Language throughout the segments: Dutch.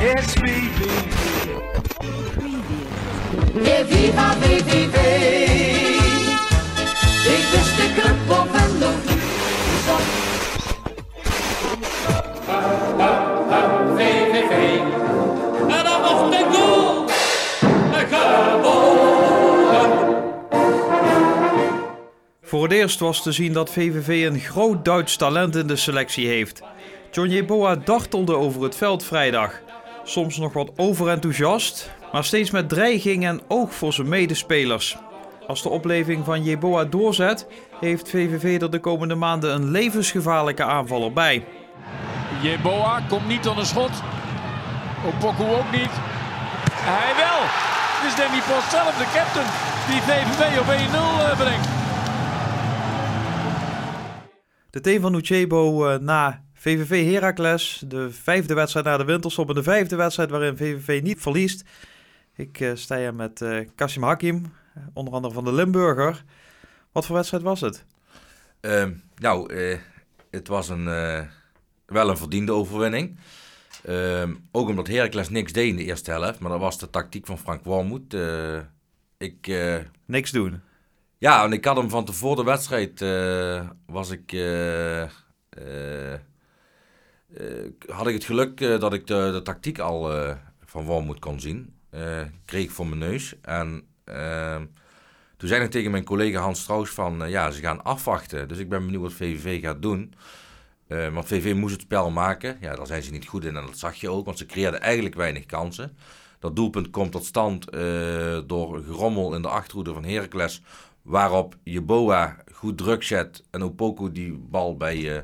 It's VVV. Weer viva. Ik wist de club op en nog niet. De. Voor het eerst was te zien dat VVV een groot Duits talent in de selectie heeft. John Jeboa dartelde over het veld vrijdag. Soms nog wat overenthousiast, maar steeds met dreiging en oog voor zijn medespelers. Als de opleving van Jeboa doorzet, heeft VVV er de komende maanden een levensgevaarlijke aanvaller bij. Jeboa komt niet aan een schot. Opoku ook niet. Hij wel. Het is Danny Post zelf, de captain, die VVV op 1-0 eh, brengt. De team van Uchebo eh, na VVV Heracles, de vijfde wedstrijd na de winterstop en de vijfde wedstrijd waarin VVV niet verliest. Ik eh, sta hier met eh Kasim Hakim, eh, onder andere van de Limburger. Wat voor wedstrijd was het? Ehm, nou, het was een, wel een verdiende overwinning. Ehm, ook omdat Heracles niks deed in de eerste helft. Maar dat was de tactiek van Frank Wormoed. Ik, Niks doen. ja, en ik had hem van tevoren de wedstrijd... was ik... had ik het geluk eh, dat ik de, de tactiek al eh, van Wormoed kon zien. Eh, kreeg ik voor mijn neus. En... ehm, toen zei ik tegen mijn collega Hans Strauss van, eh, ja, ze gaan afwachten. Dus ik ben benieuwd wat VVV gaat doen. Eh, want VVV moest het spel maken. Ja, daar zijn ze niet goed in en dat zag je ook, want ze creëerden eigenlijk weinig kansen. Dat doelpunt komt tot stand eh, door gerommel in de achterhoede van Heracles. Waarop Jeboa goed druk zet en Opoku die bal bij, eh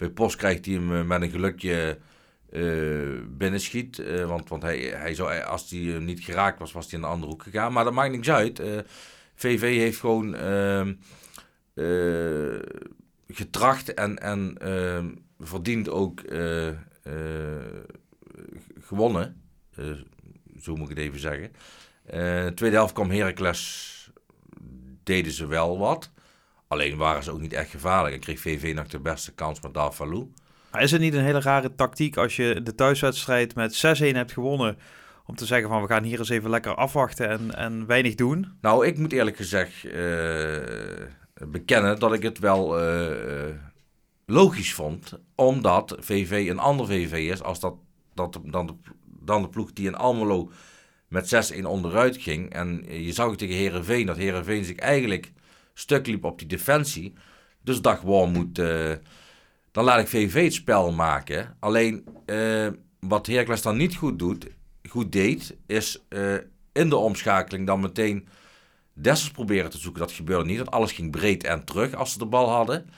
bij Post krijgt, die hem eh, met een gelukje eh binnenschiet. Eh, want want hij, hij zou, als hij niet geraakt was, was hij in de andere hoek gegaan. Maar dat maakt niks uit. VV heeft gewoon ehm, eh, getracht en, en ehm, verdient ook gewonnen. Zo moet ik het even zeggen. Tweede helft kwam Heracles, deden ze wel wat. Alleen waren ze ook niet echt gevaarlijk. En kreeg VV nog de beste kans met Dalfalou. Maar is het niet een hele rare tactiek als je de thuiswedstrijd met 6-1 hebt gewonnen... om te zeggen van we gaan hier eens even lekker afwachten en, en weinig doen? Nou, ik moet eerlijk gezegd eh, bekennen dat ik het wel eh, eh, logisch vond. Omdat VV een ander VV is als dat, dat, dan, de, dan de ploeg die in Almelo met 6-1 onderuit ging. En je zag tegen Herenveen dat Herenveen zich eigenlijk stuk liep op die defensie. Dus dacht Wormoed, eh dan laat ik VV het spel maken. Alleen eh, wat Heracles dan niet goed, doet, goed deed, is eh, in de omschakeling dan meteen Dessers proberen te zoeken. Dat gebeurde niet, want alles ging breed en terug als ze de bal hadden.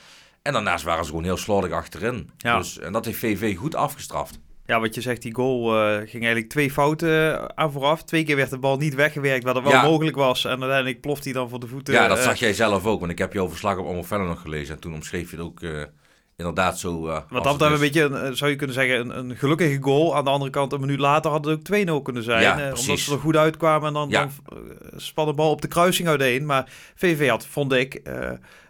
En daarnaast waren ze gewoon heel slordig achterin. Ja. Dus, en dat heeft VV goed afgestraft. Ja, wat je zegt, die goal eh, ging eigenlijk twee fouten aan vooraf. Twee keer werd de bal niet weggewerkt, wat er wel Ja. mogelijk was. En uiteindelijk ploft hij dan voor de voeten. ja, dat eh, zag jij zelf ook, want ik heb jouw verslag op Verder nog gelezen. En toen omschreef je het ook eh, inderdaad zo. eh, Wat dat betreft een beetje, eh, zou je kunnen zeggen, een, een gelukkige goal. Aan de andere kant, een minuut later had het ook 2-0 kunnen zijn. Ja, eh, omdat ze er goed uitkwamen en dan, Ja. dan span de bal op de kruising uiteen. Maar VV had, vond ik,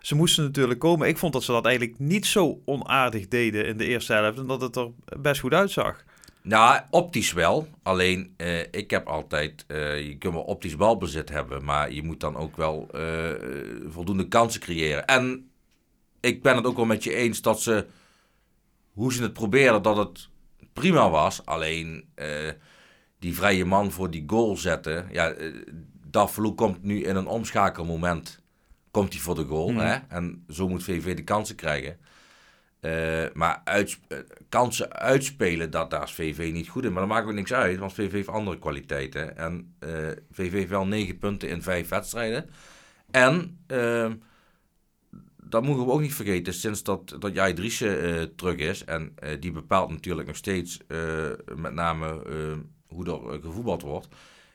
ze moesten natuurlijk komen. Ik vond dat ze dat eigenlijk niet zo onaardig deden in de eerste helft. En dat het er best goed uitzag. Nou, optisch wel. Alleen, ik heb altijd... je kunt wel optisch balbezit hebben... maar je moet dan ook wel voldoende kansen creëren. En ik ben het ook wel met je eens dat ze... hoe ze het probeerden, dat het prima was. Alleen, eh, die vrije man voor die goal zetten... Ja, uh, komt nu in een omschakelmoment... komt hij voor de goal. Mhm. Hè? En zo moet VV de kansen krijgen. Eh, maar uits- kansen uitspelen, dat, daar is VV niet goed in. Maar dat maakt ook niks uit, want VV heeft andere kwaliteiten. En VV heeft wel negen punten in vijf wedstrijden. En, eh, dat moeten we ook niet vergeten, sinds dat, dat Jai Driessen eh, terug is... en eh, die bepaalt natuurlijk nog steeds eh, met name hoe er gevoetbald wordt...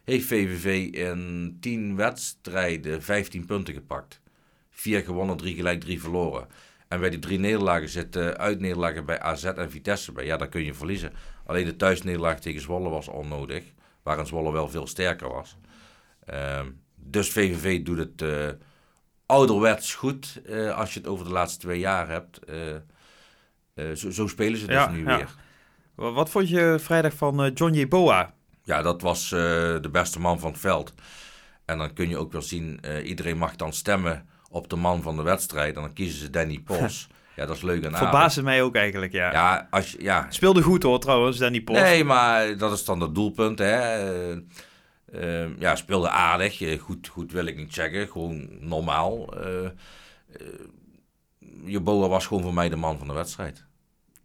heeft VVV in 10 wedstrijden 15 punten gepakt. Vier gewonnen, drie gelijk, drie verloren. En bij die drie nederlagen zitten uitnederlagen bij AZ en Vitesse. Ja, daar kun je verliezen. Alleen de thuisnederlaag tegen Zwolle was onnodig. Waarin Zwolle wel veel sterker was. Ehm, dus VVV doet het ouderwets goed. eh, als je het over de laatste twee jaar hebt. Eh, eh, zo, zo spelen ze dus Ja, nu ja. weer. Wa- Wat vond je vrijdag van John Jeboa? Ja, dat was de beste man van het veld. En dan kun je ook wel zien, iedereen mag dan stemmen op de man van de wedstrijd. En dan kiezen ze Danny Pos. ja, dat is leuk en. Verbaasde mij ook eigenlijk, ja. Ja, als je, ja, Speelde goed hoor trouwens, Danny Post. Nee, maar dat is dan het doelpunt. Hè. Eh, eh, ja, speelde aardig. Eh, Goed, goed wil ik niet zeggen. Gewoon normaal. Eh eh, Jeboa was gewoon voor mij de man van de wedstrijd.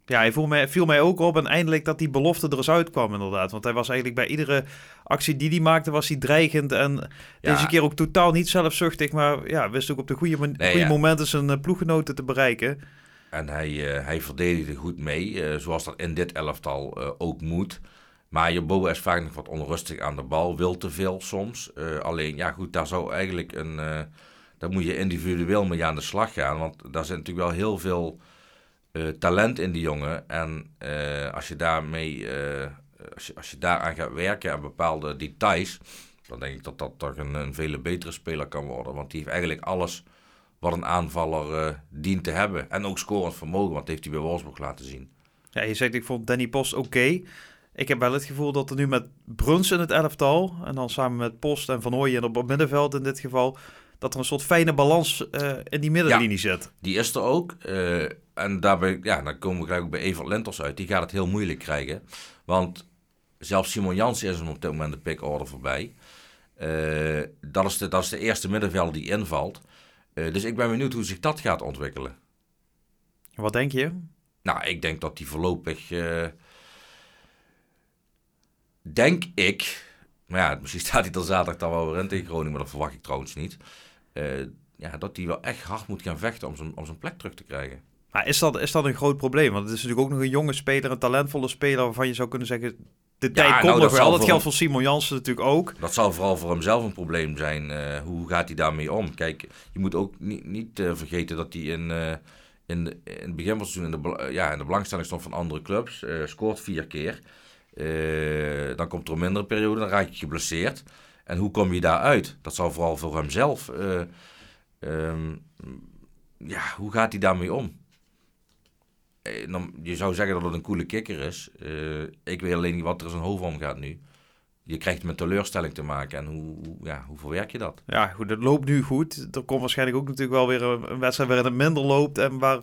Ja, hij viel mij, viel mij ook op en eindelijk dat die belofte er eens uitkwam inderdaad. Want hij was eigenlijk bij iedere actie die hij maakte, was hij dreigend. En Ja. deze keer ook totaal niet zelfzuchtig, maar ja, wist ook op de goede, Nee, goede ja. momenten zijn ploeggenoten te bereiken. En hij, hij verdedigde goed mee, zoals dat in dit elftal ook moet. Maar Jeboa is vaak nog wat onrustig aan de bal, wil te veel soms. Eh, alleen, ja goed, daar zou eigenlijk een... eh, daar moet je individueel mee aan de slag gaan. Want daar zit natuurlijk wel heel veel eh, talent in die jongen. En als je daarmee... als, je, als je daaraan gaat werken aan bepaalde details... dan denk ik dat dat toch een, een vele betere speler kan worden. Want die heeft eigenlijk alles wat een aanvaller dient te hebben. En ook scorend vermogen, want dat heeft hij bij Wolfsburg laten zien. Ja, je zegt ik vond Danny Post oké. Ik heb wel het gevoel dat er nu met Bruns in het elftal, en dan samen met Post en Van Ooyen op het middenveld in dit geval, dat er een soort fijne balans eh, in die middenlinie zit. Die is er ook. eh, en daarbij, ja, dan komen we gelijk ook bij Evert Lenters uit. Die gaat het heel moeilijk krijgen. Want zelfs Simon Jansen is hem op dit moment de pickorder voorbij. Eh, dat, is de, dat is de eerste middenvelder die invalt. Dus ik ben benieuwd hoe zich dat gaat ontwikkelen. Wat denk je? Nou, ik denk dat die voorlopig. Denk ik. Maar ja, misschien staat hij er zaterdag dan wel weer in tegen Groningen, maar dat verwacht ik trouwens niet. eh, ja, dat hij wel echt hard moet gaan vechten om zijn, om zijn plek terug te krijgen. Maar is dat, is dat een groot probleem? Want het is natuurlijk ook nog een jonge speler, een talentvolle speler, waarvan je zou kunnen zeggen, de tijd nou, komt nog wel. Dat geldt voor Simon Jansen natuurlijk ook. Dat zal vooral voor hemzelf een probleem zijn. eh, hoe gaat hij daarmee om? Kijk, je moet ook niet, niet eh, vergeten dat hij in, eh, in, de, in het begin van het seizoen in de, ja, in de belangstelling stond van andere clubs. scoort vier keer. Eh, dan komt er een mindere periode, dan raak je geblesseerd. En hoe kom je daaruit? Dat zal vooral voor hemzelf. eh, ehm, ja, hoe gaat hij daarmee om? Eh, je zou zeggen dat het een coole kikker is. Ik weet alleen niet wat er in zijn hoofd omgaat nu je krijgt met teleurstelling te maken. En hoe, hoe- ja, hoe verwerk je dat? Ja, goed, het loopt nu goed. Er komt waarschijnlijk ook natuurlijk wel weer een, een wedstrijd waarin het minder loopt en waar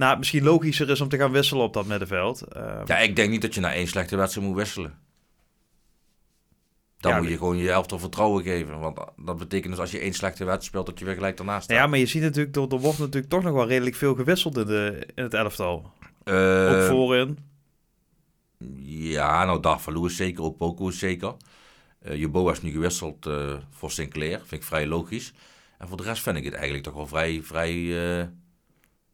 nou, het misschien logischer is om te gaan wisselen op dat middenveld. Eh, Ja, ik denk niet dat je na één slechte wedstrijd moet wisselen. Dan Ja, moet je gewoon je elftal vertrouwen geven. Want dat betekent dus als je één slechte wedstrijd speelt, dat je weer gelijk daarnaast staat. nou ja, maar je ziet natuurlijk, er, er wordt natuurlijk toch nog wel redelijk veel gewisseld in, de, in het elftal. Eh, ook voorin. Ja, nou Darvalu is zeker, ook Poco is zeker. Eh Jeboa is nu gewisseld eh, voor Sinclair, vind ik vrij logisch. En voor de rest vind ik het eigenlijk toch wel vrij, vrij, eh,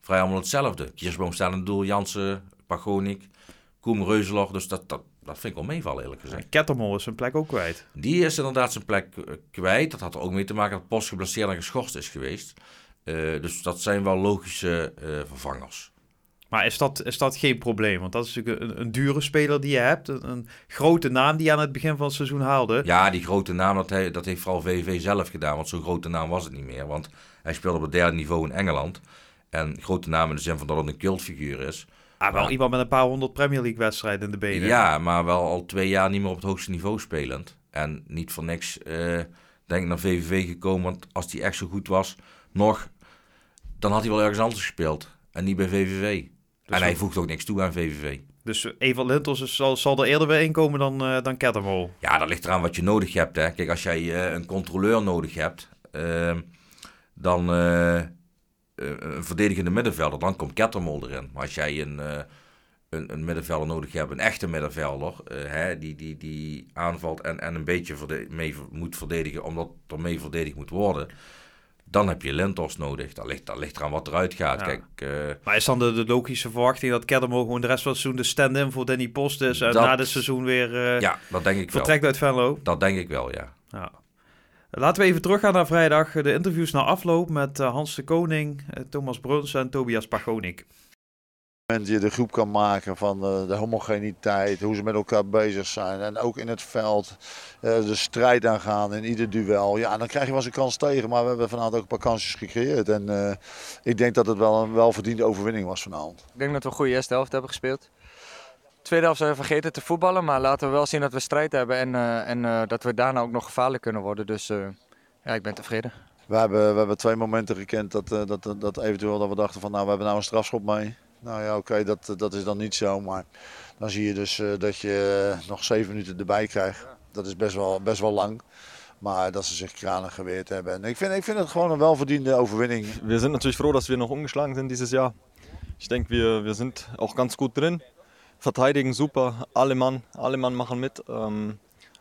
vrij allemaal hetzelfde. Kirschboom staat het doel, Jansen, Pagonik, Koem, Reuzeloch. Dus dat, dat, dat vind ik wel meevallen eerlijk gezegd. Kettermol is zijn plek ook kwijt. Die is inderdaad zijn plek eh, kwijt. Dat had er ook mee te maken dat Post geblesseerd en geschorst is geweest. Eh, dus dat zijn wel logische eh, vervangers. Maar is dat, is dat geen probleem? Want dat is natuurlijk een, een dure speler die je hebt. Een, een grote naam die je aan het begin van het seizoen haalde. Ja, die grote naam, dat, hij, dat heeft vooral VVV zelf gedaan. Want zo'n grote naam was het niet meer. Want hij speelde op het derde niveau in Engeland. En grote naam in de zin van dat het een cultfiguur is. Ah, wel iemand met een paar honderd Premier League wedstrijden in de benen. Ja, maar wel al twee jaar niet meer op het hoogste niveau spelend. En niet voor niks, eh, denk ik, naar VVV gekomen. Want als hij echt zo goed was, nog, dan had hij wel ergens anders gespeeld. En niet bij VVV. en hij voegt ook niks toe aan VVV. Dus Evert Lintels zal, zal er eerder bij inkomen dan, eh dan Kettermol. Ja, dat ligt eraan wat je nodig hebt. Hè. Kijk, als jij eh, een controleur nodig hebt, ehm, dan een verdedigende middenvelder, dan komt Kettermol erin. Maar als jij een, eh, een, een middenvelder nodig hebt, een echte middenvelder, eh, hè, die, die, die aanvalt en, en een beetje mee moet verdedigen, omdat er mee verdedigd moet worden, dan heb je Lentos nodig. Dat ligt, dat ligt eraan wat eruit gaat. Ja. Kijk, eh, Maar is dan de, de logische verwachting dat Kettermol gewoon de rest van het seizoen de stand-in voor Danny Post is. En Dat- na dit seizoen weer eh, ja, dat denk ik wel. vertrekt uit Venlo? Dat denk ik wel, ja. Ja. Laten we even teruggaan naar vrijdag. De interviews na afloop met eh, Hans de Koning, eh, Thomas Bruns en Tobias Pagonik. moment je de groep kan maken van eh, de homogeniteit, hoe ze met elkaar bezig zijn. En ook in het veld eh, de strijd aangaan in ieder duel. Ja, dan krijg je wel eens een kans tegen, maar we hebben vanavond ook een paar kansjes gecreëerd. En eh, ik denk dat het wel een welverdiende overwinning was vanavond. Ik denk dat we een goede eerste helft hebben gespeeld. Tweede helft zijn we vergeten te voetballen. Maar laten we wel zien dat we strijd hebben. En, eh, en eh, dat we daarna ook nog gevaarlijk kunnen worden. Dus eh, ja, ik ben tevreden. We hebben, we hebben twee momenten gekend dat, eh, dat, dat eventueel dat we dachten van nou we hebben nou een strafschop mee. Nou ja oké, dat, dat is dan niet zo. Maar dan zie je dus eh, dat je nog zeven minuten erbij krijgt. Dat is best wel, best wel lang. Maar dat ze zich kranig geweerd hebben. En ik vind, ik vind het gewoon een welverdiende overwinning. Wir sind natürlich froh, dass wir noch umgeschlagen sind dieses Jahr. Ich denke, wir, wir sind auch ganz gut drin. Verteidigen super, alle Mann, alle Mann machen mit. Ähm,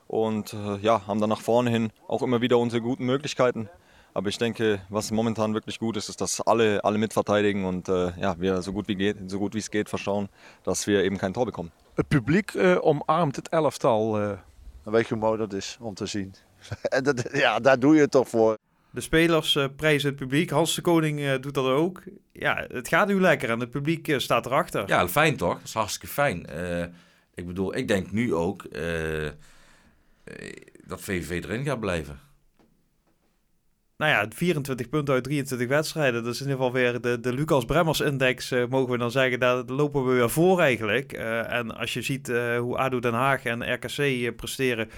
und äh, ja, haben dann nach vorne hin auch immer wieder unsere guten Möglichkeiten. Aber ich denke, was momentan wirklich gut ist, ist, dass alle, alle mitverteidigen und äh, ja, wir so gut, wie geht, so gut wie es geht verschauen, dass wir eben kein Tor bekommen. Het publiek eh, omarmt het elftal. Dan weet je hoe mooi dat is om te zien. en dat, ja, daar doe je het toch voor. De spelers eh, prijzen het publiek. Hans de Koning eh, doet dat ook. Ja, het gaat nu lekker en het publiek eh, staat erachter. Ja, fijn toch? Dat is hartstikke fijn. Ik bedoel, ik denk nu ook dat VVV erin gaat blijven. Nou ja, 24 punten uit 23 wedstrijden. Dat is in ieder geval weer de, de Lucas Bremmers index, eh, mogen we dan zeggen. Daar lopen we weer voor eigenlijk. En als je ziet hoe ADO Den Haag en RKC presteren...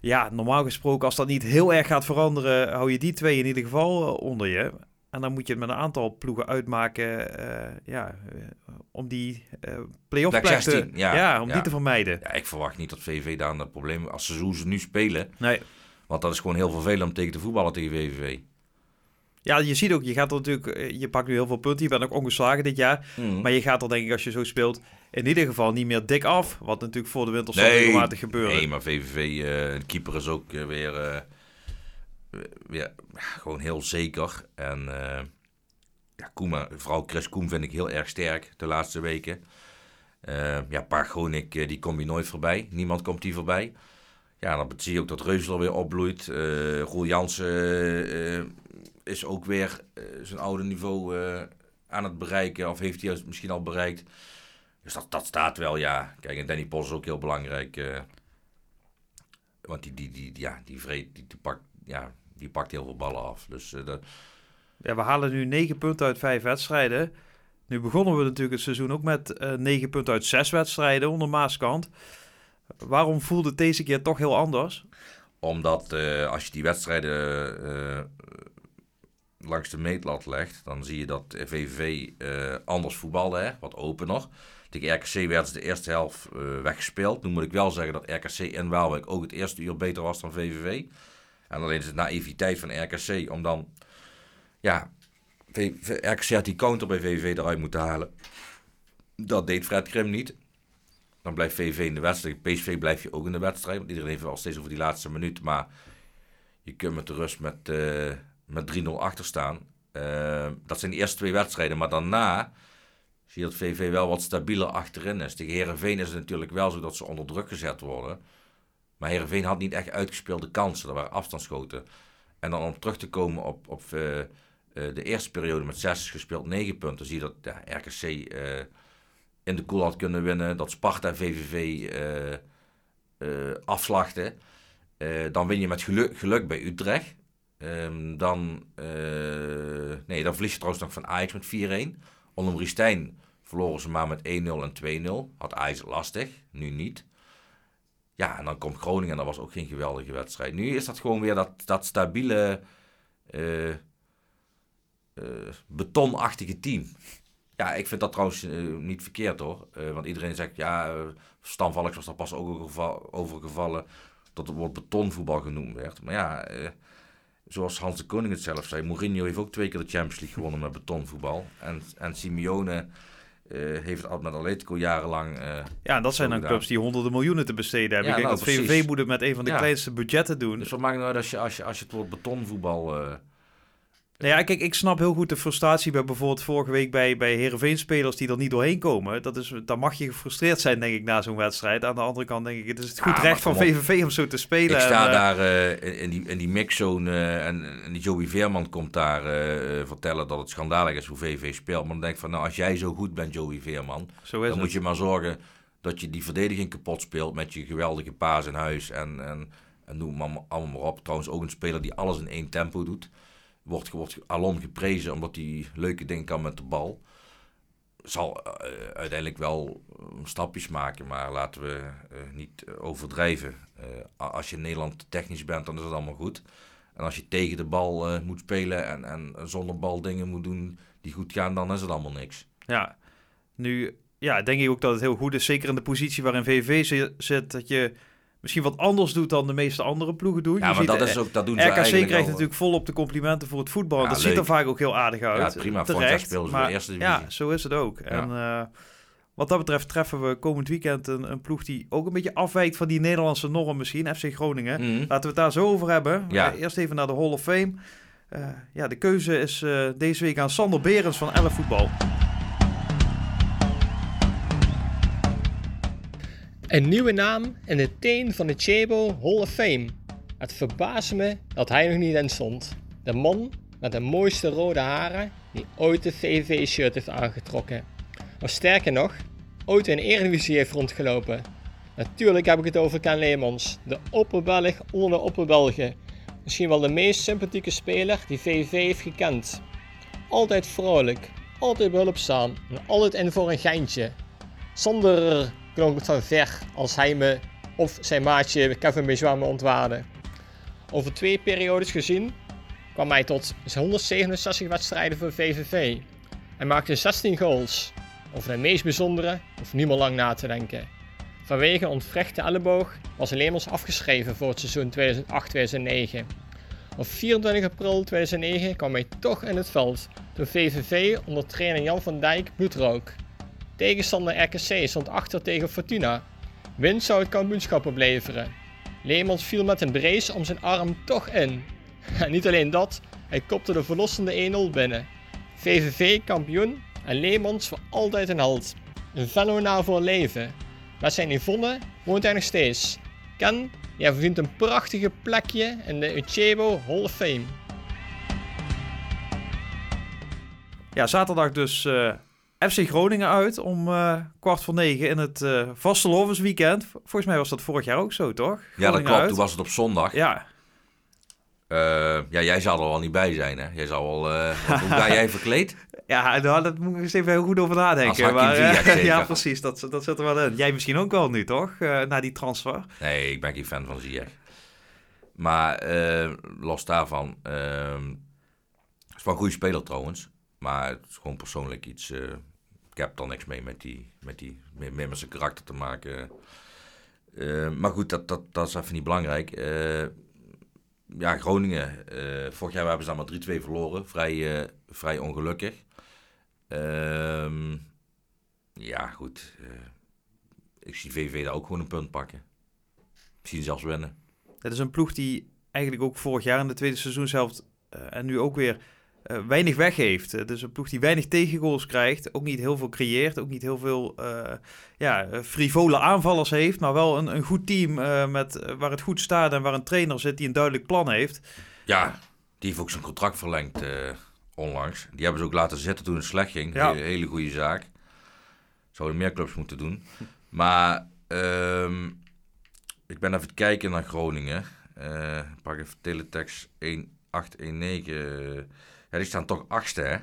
Ja, normaal gesproken, als dat niet heel erg gaat veranderen... hou je die twee in ieder geval eh, onder je. En dan moet je het met een aantal ploegen uitmaken... eh, ja, eh, om die eh play-off Plek te, 16, ja, ja, om ja. die te vermijden. Ja, ik verwacht niet dat VVV daar een probleem als ze hoe ze nu spelen. Nee. Want dat is gewoon heel vervelend om tegen te voetballen tegen VVV. Ja, je ziet ook, je gaat er natuurlijk, je pakt nu heel veel punten. Je bent ook ongeslagen dit jaar. Mm. Maar je gaat er denk ik, als je zo speelt, in ieder geval niet meer dik af. Wat natuurlijk voor de winter zal regelmatig gebeuren. nee, maar VVV, eh, de keeper is ook eh, weer, eh, weer gewoon heel zeker. En eh ja, Koeman, vooral Chris Koem vind ik heel erg sterk de laatste weken. Eh ja, Pargonik, eh, die kom je nooit voorbij. Niemand komt die voorbij. Ja, dan zie je ook dat Reuzel weer opbloeit. Eh Roel Jansen eh, eh, is ook weer eh, zijn oude niveau eh, aan het bereiken. Of heeft hij misschien al bereikt. Dus dat, dat staat wel, ja. Kijk, en Danny Pos is ook heel belangrijk. eh, want die, die, die, ja, die, vreet, die, die, pakt, ja, die pakt heel veel ballen af. Dus eh, dat, Ja, we halen nu 9 punten uit 5 wedstrijden. Nu begonnen we natuurlijk het seizoen ook met eh 9 punten uit 6 wedstrijden onder Maaskant. Waarom voelde het deze keer toch heel anders? Omdat als je die wedstrijden langs de meetlat legt, dan zie je dat VVV anders voetbalde, hè, wat opener. Tegen RKC werd ze de eerste helft eh, weggespeeld. Nu moet ik wel zeggen dat RKC in Waalwijk ook het eerste uur beter was dan VVV. En alleen is het naïviteit van RKC om dan... Ja, RKC had die counter bij VVV eruit moeten halen. Dat deed Fred Krim niet. Dan blijft VV in de wedstrijd. PSV blijf je ook in de wedstrijd. Want iedereen heeft wel steeds over die laatste minuut. Maar je kunt met de rust met, eh, met 3-0 achter staan. Eh, dat zijn de eerste twee wedstrijden. Maar daarna zie dat VV wel wat stabieler achterin is. Tegen Herenveen is het natuurlijk wel zo dat ze onder druk gezet worden. Maar Herenveen had niet echt uitgespeelde kansen. Dat waren afstandsschoten. En dan om terug te komen op, op eh, eh, de eerste periode met 6 gespeeld 9 punten. Zie je dat RKC eh, in de koel had kunnen winnen. Dat Sparta VVV afslachten. Dan win je met geluk, geluk bij Utrecht. Ehm, dan, nee, dan verlies je trouwens nog van Ajax met 4-1. Onder Riestijn verloren ze maar met 1-0 en 2-0. Had het lastig, nu niet. Ja, en dan komt Groningen en dat was ook geen geweldige wedstrijd. Nu is dat gewoon weer dat, dat stabiele, eh, eh, betonachtige team. Ja, ik vind dat trouwens eh, niet verkeerd hoor. Want iedereen zegt, ja, uh, Stan was daar pas ook over geva- over gevallen dat het woord betonvoetbal genoemd werd. Maar ja, zoals Hans de Koning het zelf zei, Mourinho heeft ook twee keer de Champions League gewonnen met betonvoetbal. En, en Simeone eh, heeft het met Atletico jarenlang... eh, Ja, en dat zijn dan gedaan. clubs die honderden miljoenen te besteden hebben. Ja, ik denk nou, dat VVV moet het met een van de Ja. kleinste budgetten doen. Dus wat maakt nou uit als je, als je, als je het woord betonvoetbal... eh, Nou ja, kijk, ik snap heel goed de frustratie bij bijvoorbeeld vorige week bij, bij Heerenveen-spelers die er niet doorheen komen. Dat is, dan mag je gefrustreerd zijn, denk ik, na zo'n wedstrijd. Aan de andere kant denk ik, het is het goed Ah, recht van op. VVV om zo te spelen. Ik sta En, eh, daar eh, in, die, in die mixzone eh, en, en die Joey Veerman komt daar vertellen dat het schandalig is hoe VV speelt. Maar dan denk ik van, nou als jij zo goed bent Joey Veerman, dan moet je maar zorgen dat je die verdediging kapot speelt met je geweldige paas in huis. En, en, en noem maar allemaal maar op. Trouwens ook een speler die alles in één tempo doet. Wordt, wordt alom geprezen omdat hij leuke dingen kan met de bal. zal eh, uiteindelijk wel eh, stapjes maken, maar laten we eh, niet overdrijven. Als je in Nederland technisch bent, dan is het allemaal goed. En als je tegen de bal moet spelen en, en zonder bal dingen moet doen die goed gaan, dan is het allemaal niks. Ja, nu ja, denk ik ook dat het heel goed is. Zeker in de positie waarin zi- zit. Dat je misschien wat anders doet dan de meeste andere ploegen doen. Ja, Je maar ziet, dat, is ook, dat doen ze RKC krijgt natuurlijk volop de complimenten voor het voetbal. Ja, dat ziet er vaak ook heel aardig uit. Ja, prima. Terecht. Ze in de maar eerste divisie. Ja, zo is het ook. En eh, wat dat betreft treffen we komend weekend een, een ploeg die ook een beetje afwijkt van die Nederlandse norm misschien. FC Groningen. Mhm. Laten we het daar zo over hebben. Ja. Eh, eerst even naar de Hall of Fame. Eh, ja, de keuze is deze week aan Sander Berens van 11 Voetbal. Een nieuwe naam in de teen van de Chebo Hall of Fame. Het verbaast me dat hij nog niet in stond. De man met de mooiste rode haren die ooit de VVV-shirt heeft aangetrokken. Of sterker nog, ooit in Eredivisie heeft rondgelopen. Natuurlijk heb ik het over Ken Leemans, de opperbelg onder de opperbelgen. Misschien wel de meest sympathieke speler die VVV heeft gekend. Altijd vrolijk, altijd behulpzaam en altijd in voor een geintje. Zonder klonk het van ver als hij me of zijn maatje Kevin Bejois me ontwaarde. Over twee periodes gezien kwam hij tot 167 wedstrijden voor VVV. Hij maakte 16 goals. Over de meest bijzondere hoeft niet meer lang na te denken. Vanwege een ontvrechte elleboog was Leemans afgeschreven voor het seizoen 2008-2009. Op 24 april 2009 kwam hij toch in het veld toen VVV onder trainer Jan van Dijk bloed rook. Tegenstander RKC stond achter tegen Fortuna. Winst zou het kampioenschap opleveren. Leemans viel met een brace om zijn arm toch in. En niet alleen dat, hij kopte de verlossende 1-0 binnen. VVV kampioen en Leemans voor altijd een halt. Een fenomenaal voor leven. Met zijn Yvonne woont hij nog steeds. Ken, jij verdient een prachtige plekje in de Uchebo Hall of Fame. Ja, zaterdag dus eh, FC Groningen uit om eh, kwart voor negen in het eh Vastelovens weekend. Volgens mij was dat vorig jaar ook zo, toch? Ja, dat klopt. uit. Toen was het op zondag. Ja, Eh, ja, jij zou er al niet bij zijn, hè? Jij zou al... eh, hoe ga jij verkleed? ja nou, daar moet ik eens even heel goed over nadenken. Maar, eh, Ziyech ja, precies. Dat, dat zit er wel in. Jij misschien ook wel nu, toch? Eh, na die transfer. Nee, ik ben geen fan van Ziyech. Maar eh, los daarvan... ehm het is wel een goede speler trouwens. Maar het is gewoon persoonlijk iets... heb er niks mee met, die, met, die, meer met zijn karakter te maken. Eh, maar goed, dat, dat, dat is even niet belangrijk. Eh, ja, Groningen. eh, vorig jaar hebben ze dan maar 3-2 verloren. Vrij, vrij ongelukkig. Ehm, ja, goed. ik zie VV daar ook gewoon een punt pakken. Misschien zelfs winnen. Het is een ploeg die eigenlijk ook vorig jaar in de tweede seizoenshelft en nu ook weer eh, weinig weggeeft. Het is een ploeg die weinig tegengoals krijgt, ook niet heel veel creëert, ook niet heel veel eh, ja, eh, frivole aanvallers heeft, maar wel een, een goed team eh, met, eh, waar het goed staat en waar een trainer zit die een duidelijk plan heeft. Ja, die heeft ook zijn contract verlengd eh, onlangs. Die hebben ze ook laten zitten toen het slecht ging. Ja. Hele, hele goede zaak. Zouden meer clubs moeten doen. Maar ehm, ik ben even kijken naar Groningen. Eh, pak even teletext 1819. Ja, die staan toch achtste, hè?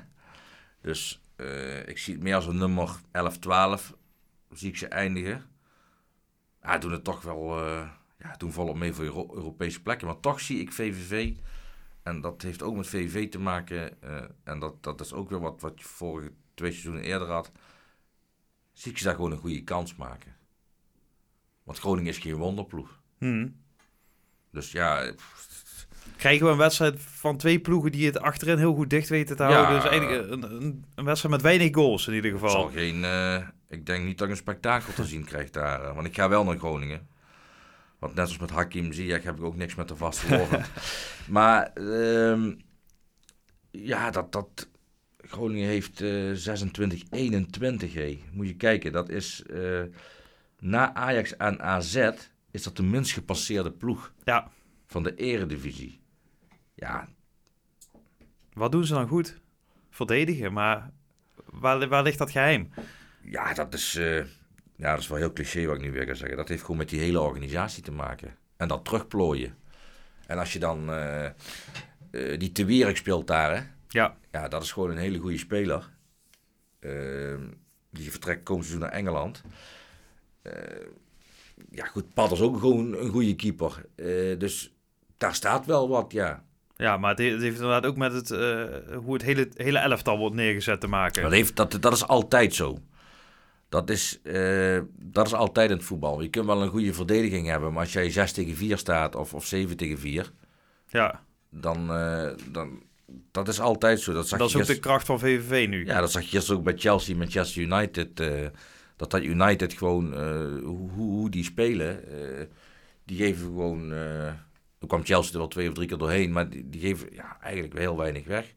Dus eh, ik zie het meer als een nummer 11, 12. Zie ik ze eindigen. Ja, doen het toch wel... eh, ja, doen volop mee voor Euro- Europese plekken. Maar toch zie ik VVV... En dat heeft ook met VVV te maken. eh, en dat, dat is ook weer wat, wat je vorige twee seizoenen eerder had. Zie ik ze daar gewoon een goede kans maken. Want Groningen is geen wonderploeg. Hmm. Dus ja, Krijgen we een wedstrijd van twee ploegen die het achterin heel goed dicht weten te Ja. houden. Dus eigenlijk een, een, een wedstrijd met weinig goals in ieder geval. zal geen, eh, ik denk niet dat ik een spektakel te zien krijg daar. eh, want ik ga wel naar Groningen. Want net als met Hakim Ziyech heb ik ook niks met de vaste maar ehm, ja, dat, dat Groningen heeft eh 26, 21. Hé. Moet je kijken, dat is eh, na Ajax en AZ is dat de minst gepasseerde ploeg Ja. van de eredivisie. Ja, Wat doen ze dan goed? Verdedigen, maar waar, waar ligt dat geheim? Ja, dat is, eh, ja, dat is wel heel cliché wat ik nu weer ga zeggen. Dat heeft gewoon met die hele organisatie te maken. En dat terugplooien. En als je dan... eh, eh, die Te Wierik speelt daar, hè? Ja. Ja, dat is gewoon een hele goede speler. Ehm, Die vertrekt komend seizoen naar Engeland. Ja, goed, Pad is ook gewoon een goede keeper. Dus daar staat wel wat, ja. Ja, maar het, he- het heeft inderdaad ook met het, eh, hoe het hele, hele elftal wordt neergezet te maken. Dat, heeft, dat, dat is altijd zo. Dat is, eh, dat is altijd in het voetbal. Je kunt wel een goede verdediging hebben, maar als jij 6 tegen 4 staat of, of 7 tegen 4, Ja, dan, eh, dan dat is altijd zo. Dat, zag dat is ook de kracht van VVV nu. Ja, dat zag je gisteren ook bij Chelsea, Manchester United. dat dat United gewoon, hoe, hoe die spelen, die geven gewoon... dan kwam Chelsea er wel twee of drie keer doorheen, maar die, die geven ja, eigenlijk heel weinig weg.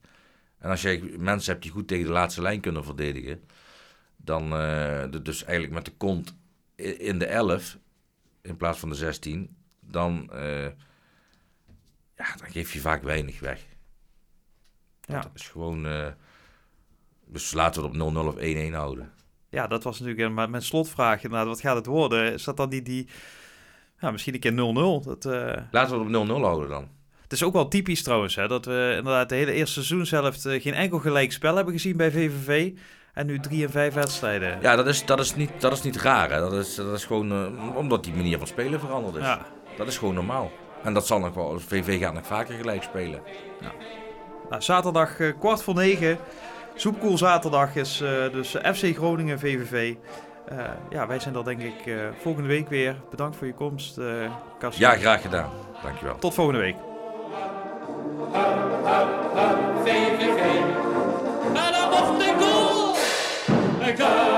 En als je mensen hebt die goed tegen de laatste lijn kunnen verdedigen, dan eh, de- dus eigenlijk met de kont in de 11 in plaats van de 16, dan, eh, ja, dan geef je vaak weinig weg. Ja. Dat is gewoon. eh, dus laten we het op 0-0 of 1-1 houden. Ja, dat was natuurlijk een- mijn slotvraag inderdaad. Wat gaat het worden? Is dat dan die, die ja, misschien een keer 0-0? Dat, eh, Laten we het op 0-0 houden dan. Het is ook wel typisch trouwens, hè, dat we inderdaad de hele eerste seizoenshelft eh, geen enkel gelijk spel hebben gezien bij VVV. En nu drie en vijf wedstrijden. Ja, dat is, dat is, niet, dat is niet raar. Hè. Dat, is, dat is gewoon eh, omdat die manier van spelen veranderd is. Ja. Dat is gewoon normaal. En dat zal nog wel. VV gaat nog vaker gelijk spelen. Nou, zaterdag kwart voor negen. Soepkoel zaterdag is dus FC Groningen VVV. Eh, ja, wij zijn er denk ik eh, volgende week weer. Bedankt voor je komst, eh Karsten. Ja, graag gedaan. Dankjewel. Tot volgende week. VVV. En dan nog de goal.